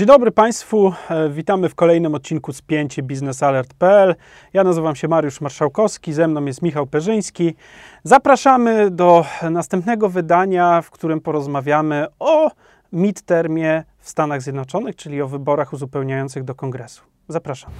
Dzień dobry Państwu, e, witamy w kolejnym odcinku Spięcie biznesalert.pl. Ja nazywam się Mariusz Marszałkowski, ze mną jest Michał Perzyński. Zapraszamy do następnego wydania, w którym porozmawiamy o midtermie w Stanach Zjednoczonych, czyli o wyborach uzupełniających do kongresu. Zapraszam.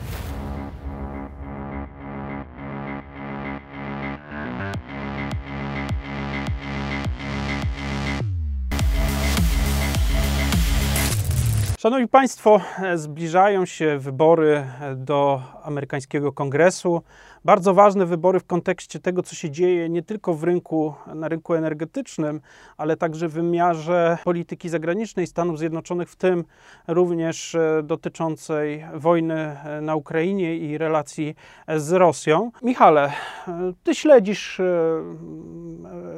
Szanowni Państwo, zbliżają się wybory do amerykańskiego kongresu. Bardzo ważne wybory w kontekście tego, co się dzieje nie tylko w rynku, na rynku energetycznym, ale także w wymiarze polityki zagranicznej Stanów Zjednoczonych, w tym również e, dotyczącej wojny e, na Ukrainie i relacji z Rosją. Michale, e, ty śledzisz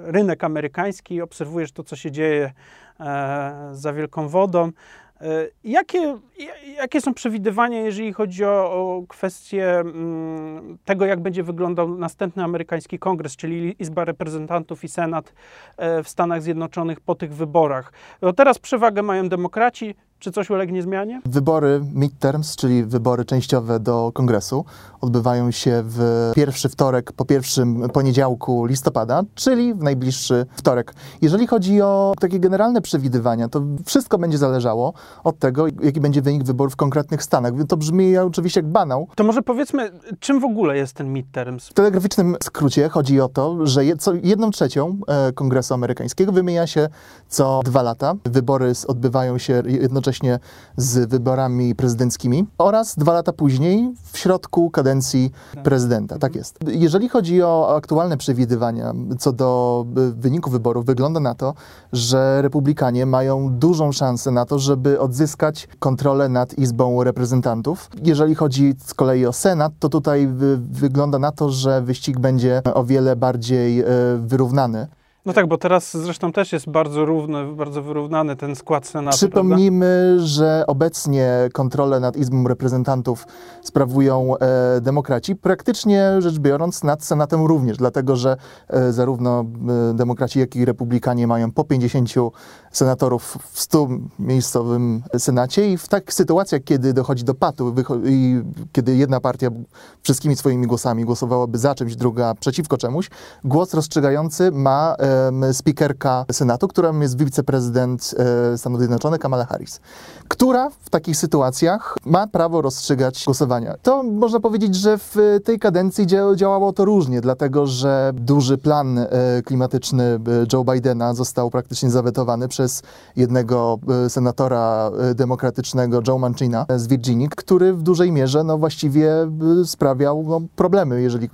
rynek amerykański, obserwujesz to, co się dzieje za wielką wodą. E, jakie, jakie są przewidywania, jeżeli chodzi o, o kwestię mm, tego, jak będzie wyglądał następny amerykański kongres, czyli Izba Reprezentantów i Senat e, w Stanach Zjednoczonych po tych wyborach? Bo teraz przewagę mają demokraci, czy coś ulegnie zmianie? Wybory midterms, czyli wybory częściowe do kongresu, odbywają się w pierwszy wtorek po pierwszym poniedziałku listopada, czyli w najbliższy wtorek. Jeżeli chodzi o takie generalne przewidywania, to wszystko będzie zależało od tego, jaki będzie wynik wyborów w konkretnych stanach. To brzmi oczywiście jak banał. To może powiedzmy, czym w ogóle jest ten midterms? W telegraficznym skrócie chodzi o to, że jedną trzecią e, kongresu amerykańskiego wymienia się co dwa lata. Wybory odbywają się jednocześnie z wyborami prezydenckimi oraz dwa lata później w środku kadencji prezydenta. Tak jest. Jeżeli chodzi o aktualne przewidywania co do y, wyniku wyborów, wygląda na to, że republikanie mają dużą szansę na to, żeby odzyskać kontrolę nad Izbą Reprezentantów. Jeżeli chodzi z kolei o Senat, to tutaj wygląda na to, że wyścig będzie o wiele bardziej y, wyrównany. No tak, bo teraz zresztą też jest bardzo równy, bardzo wyrównany ten skład Senatu. Przypomnijmy, prawda? że obecnie kontrolę nad Izbą Reprezentantów sprawują e, demokraci, praktycznie rzecz biorąc nad Senatem również, dlatego że e, zarówno e, demokraci, jak i republikanie mają po 50 senatorów w 100 miejscowym Senacie i w takich sytuacjach, kiedy dochodzi do patu i kiedy jedna partia wszystkimi swoimi głosami głosowałaby za czymś, druga przeciwko czemuś, głos rozstrzygający ma e, spikerka Senatu, którą jest wiceprezydent e, Stanów Zjednoczonych Kamala Harris, która w takich sytuacjach ma prawo rozstrzygać głosowania. To można powiedzieć, że w tej kadencji działało to różnie, dlatego że duży plan e, klimatyczny e, Joe Bidena został praktycznie zawetowany przez jednego senatora demokratycznego, Joe Mancina z Virginii, który w dużej mierze no, właściwie sprawiał no, problemy jeżeli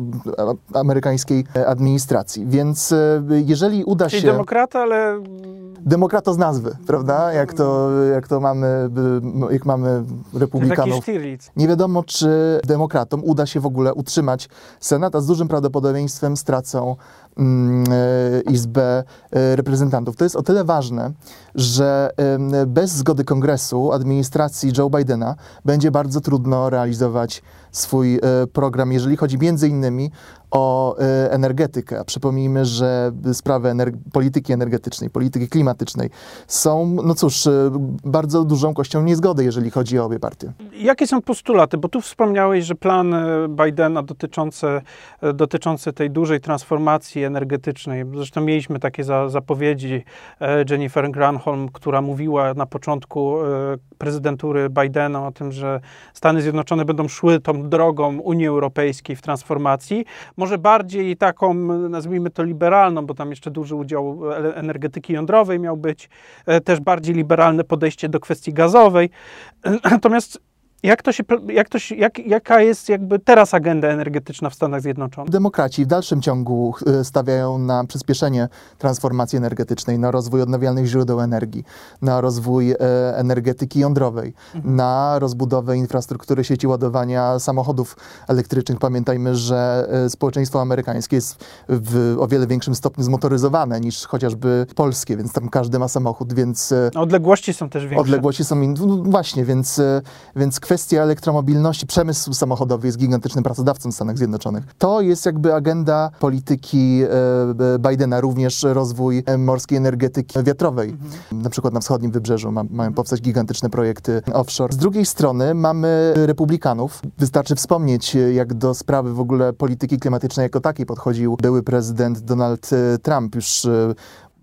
amerykańskiej administracji. Więc jeżeli jeżeli uda Czyli się... demokrata, ale... Demokrata z nazwy, prawda? Jak to, jak to mamy, jak mamy republikanów. Nie wiadomo, czy demokratom uda się w ogóle utrzymać Senat, a z dużym prawdopodobieństwem stracą Izbę e, Reprezentantów. To jest o tyle ważne, że bez zgody kongresu, administracji Joe Bidena, będzie bardzo trudno realizować swój e, program, jeżeli chodzi między innymi o e, energetykę. Przypomnijmy, że sprawy polityki energetycznej, polityki klimatycznej są, no cóż, e, bardzo dużą kością niezgody, jeżeli chodzi o obie partie. Jakie są postulaty? Bo tu wspomniałeś, że plan Bidena dotyczący, dotyczący tej dużej transformacji energetycznej, zresztą mieliśmy takie za, zapowiedzi Jennifer Granholm, która mówiła na początku prezydentury Bidena o tym, że Stany Zjednoczone będą szły tą drogą Unii Europejskiej w transformacji, może bardziej taką, nazwijmy to liberalną, bo tam jeszcze duży udział energetyki jądrowej miał być, e, też bardziej liberalne podejście do kwestii gazowej. Natomiast jak to się, jak to się, jak, jaka jest jakby teraz agenda energetyczna w Stanach Zjednoczonych? Demokraci w dalszym ciągu e, stawiają na przyspieszenie transformacji energetycznej, na rozwój odnawialnych źródeł energii, na rozwój e, energetyki jądrowej, mhm. na rozbudowę infrastruktury sieci ładowania samochodów elektrycznych. Pamiętajmy, że e, społeczeństwo amerykańskie jest w o wiele większym stopniu zmotoryzowane niż chociażby polskie, więc tam każdy ma samochód, więc... Odległości są też większe. Odległości są, no właśnie, więc, więc kwestia elektromobilności, przemysł samochodowy jest gigantycznym pracodawcą w Stanach Zjednoczonych. To jest jakby agenda polityki e, Bidena, również rozwój e, morskiej energetyki wiatrowej. Mhm. Na przykład na wschodnim wybrzeżu ma, mają powstać gigantyczne projekty offshore. Z drugiej strony mamy republikanów. Wystarczy wspomnieć, jak do sprawy w ogóle polityki klimatycznej jako takiej podchodził były prezydent Donald e, Trump. Już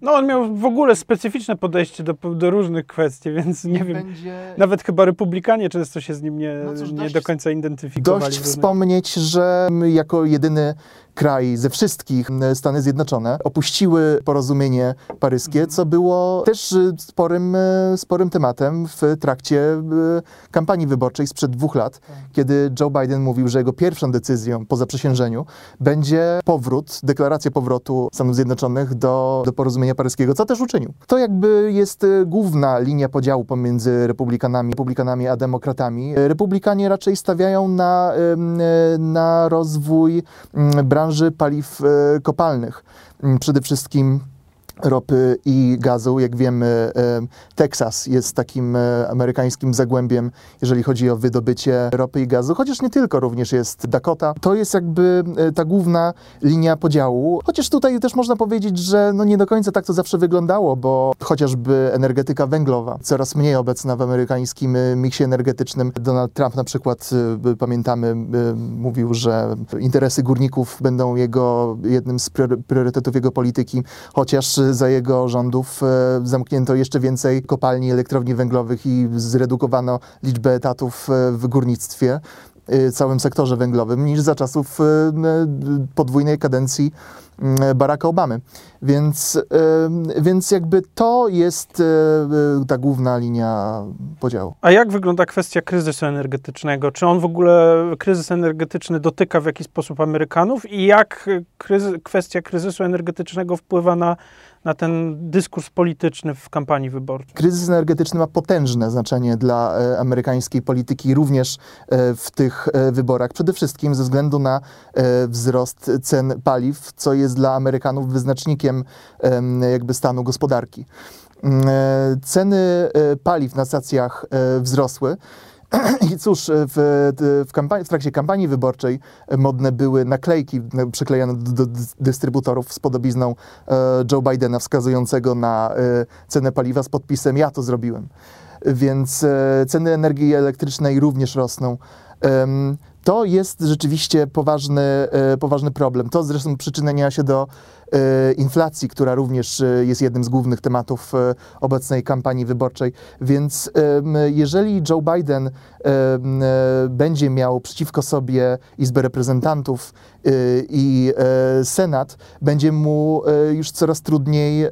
no on miał w ogóle specyficzne podejście do, do różnych kwestii, więc nie, nie wiem, będzie... nawet chyba republikanie często się z nim nie, no cóż, nie dość, do końca identyfikowali. Dość wspomnieć, że jako jedyny kraj ze wszystkich Stany Zjednoczone opuściły porozumienie paryskie, co było też y, sporym, y, sporym tematem w trakcie y, kampanii wyborczej sprzed dwóch lat, tak. kiedy Joe Biden mówił, że jego pierwszą decyzją po zaprzysiężeniu będzie powrót, deklaracja powrotu Stanów Zjednoczonych do, do porozumienia paryskiego, co też uczynił. To jakby jest główna linia podziału pomiędzy republikanami, republikanami a demokratami. Republikanie raczej stawiają na, na rozwój branży branży paliw e, kopalnych. Mm, przede wszystkim ropy i gazu. Jak wiemy, e, Teksas jest takim e, amerykańskim zagłębiem, jeżeli chodzi o wydobycie ropy i gazu, chociaż nie tylko, również jest Dakota. To jest jakby e, ta główna linia podziału. Chociaż tutaj też można powiedzieć, że no nie do końca tak to zawsze wyglądało, bo chociażby energetyka węglowa, coraz mniej obecna w amerykańskim miksie energetycznym. Donald Trump na przykład, pamiętamy, mówił, że interesy górników będą jego jednym z priorytetów jego polityki, chociaż za jego rządów e, zamknięto jeszcze więcej kopalni, elektrowni węglowych i zredukowano liczbę etatów e, w górnictwie, e, całym sektorze węglowym, niż za czasów podwójnej kadencji mm, Baracka Obamy. Więc, więc jakby to jest ta główna linia podziału. A jak wygląda kwestia kryzysu energetycznego? Czy on w ogóle, kryzys energetyczny dotyka w jakiś sposób Amerykanów i jak kryzys, kwestia kryzysu energetycznego wpływa na na ten dyskurs polityczny w kampanii wyborczej. Kryzys energetyczny ma potężne znaczenie dla e, amerykańskiej polityki, również e, w tych e, wyborach. Przede wszystkim ze względu na wzrost cen paliw, co jest dla Amerykanów wyznacznikiem jakby stanu gospodarki. Mm, ceny paliw na stacjach wzrosły. I cóż, w, w, kampanii, w, trakcie kampanii wyborczej modne były naklejki przyklejane do, do dystrybutorów z podobizną e, Joe Bidena wskazującego na e, cenę paliwa z podpisem ja to zrobiłem. Więc e, ceny energii elektrycznej również rosną. To jest rzeczywiście poważny, poważny problem. To zresztą przyczynia się do E, inflacji, która również e, jest jednym z głównych tematów e, obecnej kampanii wyborczej. Więc jeżeli Joe Biden będzie miał przeciwko sobie Izbę Reprezentantów i Senat, będzie mu już coraz trudniej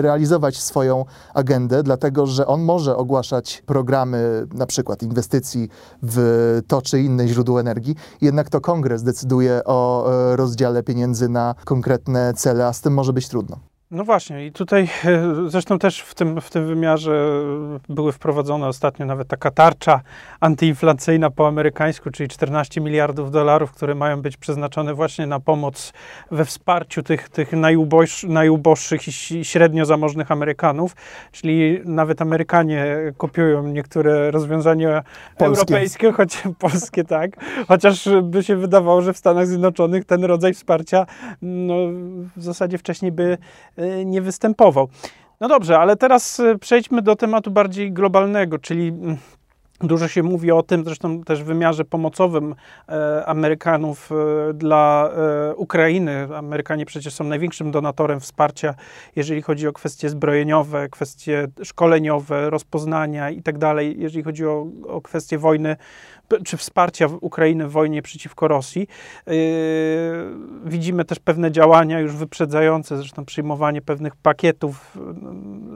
realizować swoją agendę, dlatego że on może ogłaszać programy, na przykład inwestycji w to czy inne źródło energii, jednak to kongres decyduje o rozdziale pieniędzy na konkretne cele, a z tym może być trudno. No właśnie, i tutaj e, zresztą też w tym, w tym wymiarze były wprowadzone ostatnio nawet taka tarcza antyinflacyjna po amerykańsku, czyli 14 miliardów dolarów, które mają być przeznaczone właśnie na pomoc we wsparciu tych, tych najuboż, najuboższych i średnio zamożnych Amerykanów, czyli nawet Amerykanie kopiują niektóre rozwiązania polskie. europejskie, choć polskie tak, chociaż by się wydawało, że w Stanach Zjednoczonych ten rodzaj wsparcia no, w zasadzie wcześniej by Y, nie występował. No dobrze, ale teraz y, przejdźmy do tematu bardziej globalnego, czyli mm, Dużo się mówi o tym, zresztą też w wymiarze pomocowym e, Amerykanów e, dla e, Ukrainy. Amerykanie przecież są największym donatorem wsparcia, jeżeli chodzi o kwestie zbrojeniowe, kwestie szkoleniowe, rozpoznania i tak dalej, jeżeli chodzi o, o kwestie wojny czy wsparcia Ukrainy w wojnie przeciwko Rosji. Yy, widzimy też pewne działania już wyprzedzające, zresztą przyjmowanie pewnych pakietów,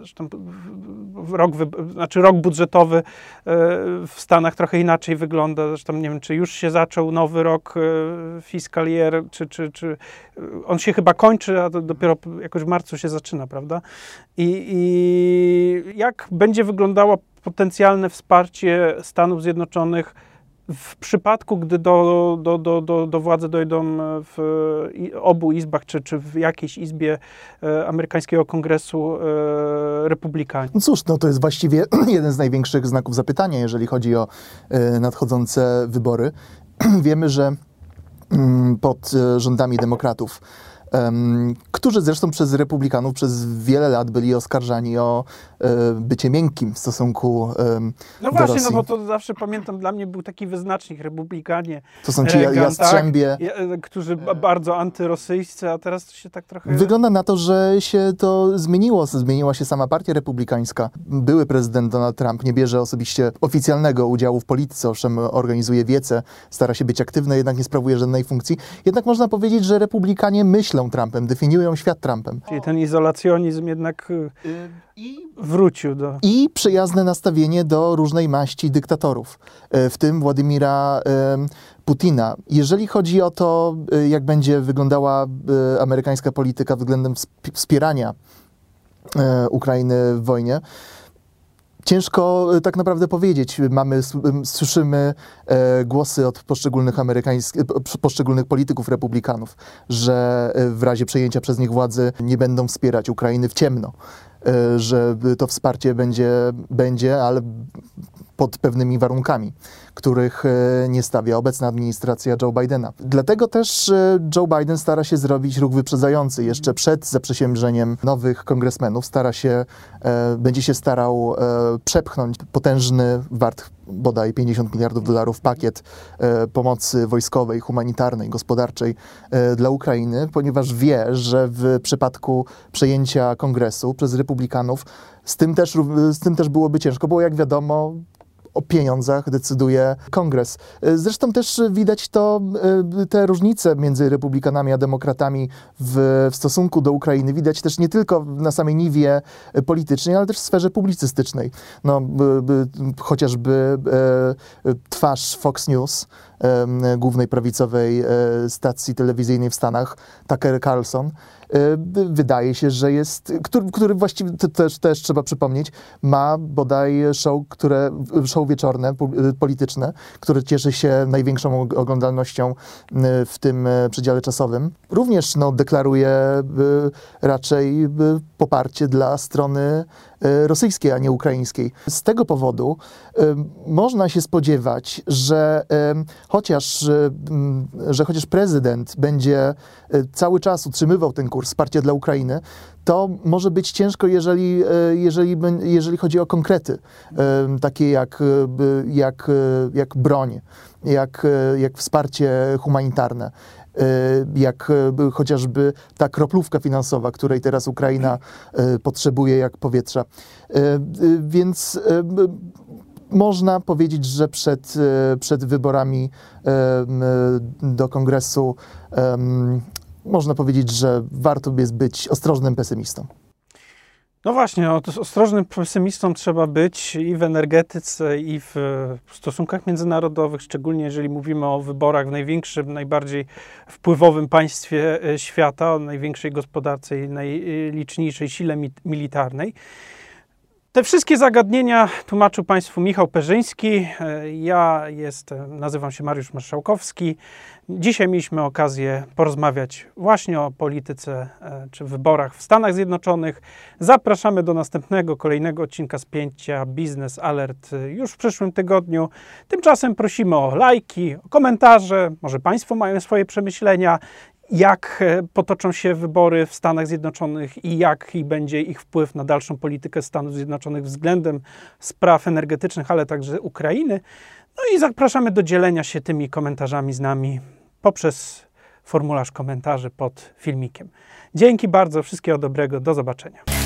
zresztą rok, znaczy rok budżetowy yy, w Stanach trochę inaczej wygląda, zresztą nie wiem, czy już się zaczął nowy rok yy, fiscal year, czy, czy, czy on się chyba kończy, a dopiero jakoś w marcu się zaczyna, prawda? I, i jak będzie wyglądało potencjalne wsparcie Stanów Zjednoczonych w przypadku, gdy do, do, do, do, do władzy dojdą w obu izbach, czy, czy w jakiejś izbie e, amerykańskiego kongresu e, republikanie. No cóż, no to jest właściwie jeden z największych znaków zapytania, jeżeli chodzi o e, nadchodzące wybory. Wiemy, że mm, pod rządami demokratów którzy zresztą przez republikanów przez wiele lat byli oskarżani o e, bycie miękkim w stosunku No do właśnie, Rosji. no bo to zawsze pamiętam, dla mnie był taki wyznacznik, republikanie. To są ci Reagan, jastrzębie. Tak, którzy bardzo antyrosyjscy, a teraz to się tak trochę... Wygląda na to, że się to zmieniło. Zmieniła się sama partia republikańska. Były prezydent Donald Trump nie bierze osobiście oficjalnego udziału w polityce, owszem, organizuje wiece, stara się być aktywny, jednak nie sprawuje żadnej funkcji. Jednak można powiedzieć, że republikanie myślą Trumpem, definiują świat Trumpem. Czyli ten izolacjonizm jednak y, wrócił do... I przyjazne nastawienie do różnej maści dyktatorów, y, w tym Władimira y, Putina. Jeżeli chodzi o to, jak będzie wyglądała amerykańska polityka względem wspierania Ukrainy w wojnie, Ciężko e, tak naprawdę powiedzieć. Mamy, słyszymy e, głosy od poszczególnych amerykańskich, e, poszczególnych polityków republikanów, że w razie przejęcia przez nich władzy nie będą wspierać Ukrainy w ciemno, że to wsparcie będzie, będzie ale pod pewnymi warunkami, których e, nie stawia obecna administracja Joe Bidena. Dlatego też e, Joe Biden stara się zrobić ruch wyprzedzający. Jeszcze przed zaprzysiężeniem nowych kongresmenów stara się, e, będzie się starał przepchnąć potężny, wart bodaj 50 miliardów dolarów pakiet pomocy wojskowej, humanitarnej, gospodarczej dla Ukrainy, ponieważ wie, że w przypadku przejęcia kongresu przez republikanów z tym też, z tym też byłoby ciężko, bo jak wiadomo, o pieniądzach decyduje kongres. Zresztą też widać to, e, te różnice między republikanami a demokratami w, w stosunku do Ukrainy. Widać też nie tylko na samej niwie politycznej, ale też w sferze publicystycznej. No, chociażby e, twarz Fox News, głównej prawicowej e, stacji telewizyjnej w Stanach, Tucker Carlson, E, wydaje się, że jest, który, który właściwie też, też trzeba przypomnieć, ma bodaj show, które, show wieczorne, e, polityczne, które cieszy się największą oglądalnością w tym przedziale czasowym. Również no, deklaruje raczej poparcie dla strony rosyjskiej, a nie ukraińskiej. Z tego powodu można się spodziewać, że chociaż, że chociaż prezydent będzie cały czas utrzymywał ten kurs wsparcia dla Ukrainy, to może być ciężko, jeżeli, e, jeżeli, jeżeli chodzi o konkrety, e, takie jak, e, jak, jak broń, jak, jak wsparcie humanitarne jak chociażby ta kroplówka finansowa, której teraz Ukraina potrzebuje jak powietrza. Więc można powiedzieć, że przed, przed wyborami do kongresu można powiedzieć, że warto jest być ostrożnym pesymistą. No właśnie, no, ostrożnym pesymistą trzeba być i w energetyce, i w stosunkach międzynarodowych, szczególnie jeżeli mówimy o wyborach w największym, najbardziej wpływowym państwie e, świata, o największej gospodarce i najliczniejszej sile militarnej. Te wszystkie zagadnienia tłumaczył Państwu Michał Perzyński. E, ja jestem, nazywam się Mariusz Marszałkowski. Dzisiaj mieliśmy okazję porozmawiać właśnie o polityce e, czy wyborach w Stanach Zjednoczonych. Zapraszamy do następnego, kolejnego odcinka spięcia Business Alert już w przyszłym tygodniu. Tymczasem prosimy o lajki, o komentarze. Może Państwo mają swoje przemyślenia jak e, potoczą się wybory w Stanach Zjednoczonych i jaki będzie ich wpływ na dalszą politykę Stanów Zjednoczonych względem spraw energetycznych, ale także Ukrainy. No i zapraszamy do dzielenia się tymi komentarzami z nami poprzez formularz komentarzy pod filmikiem. Dzięki bardzo, wszystkiego dobrego, do zobaczenia.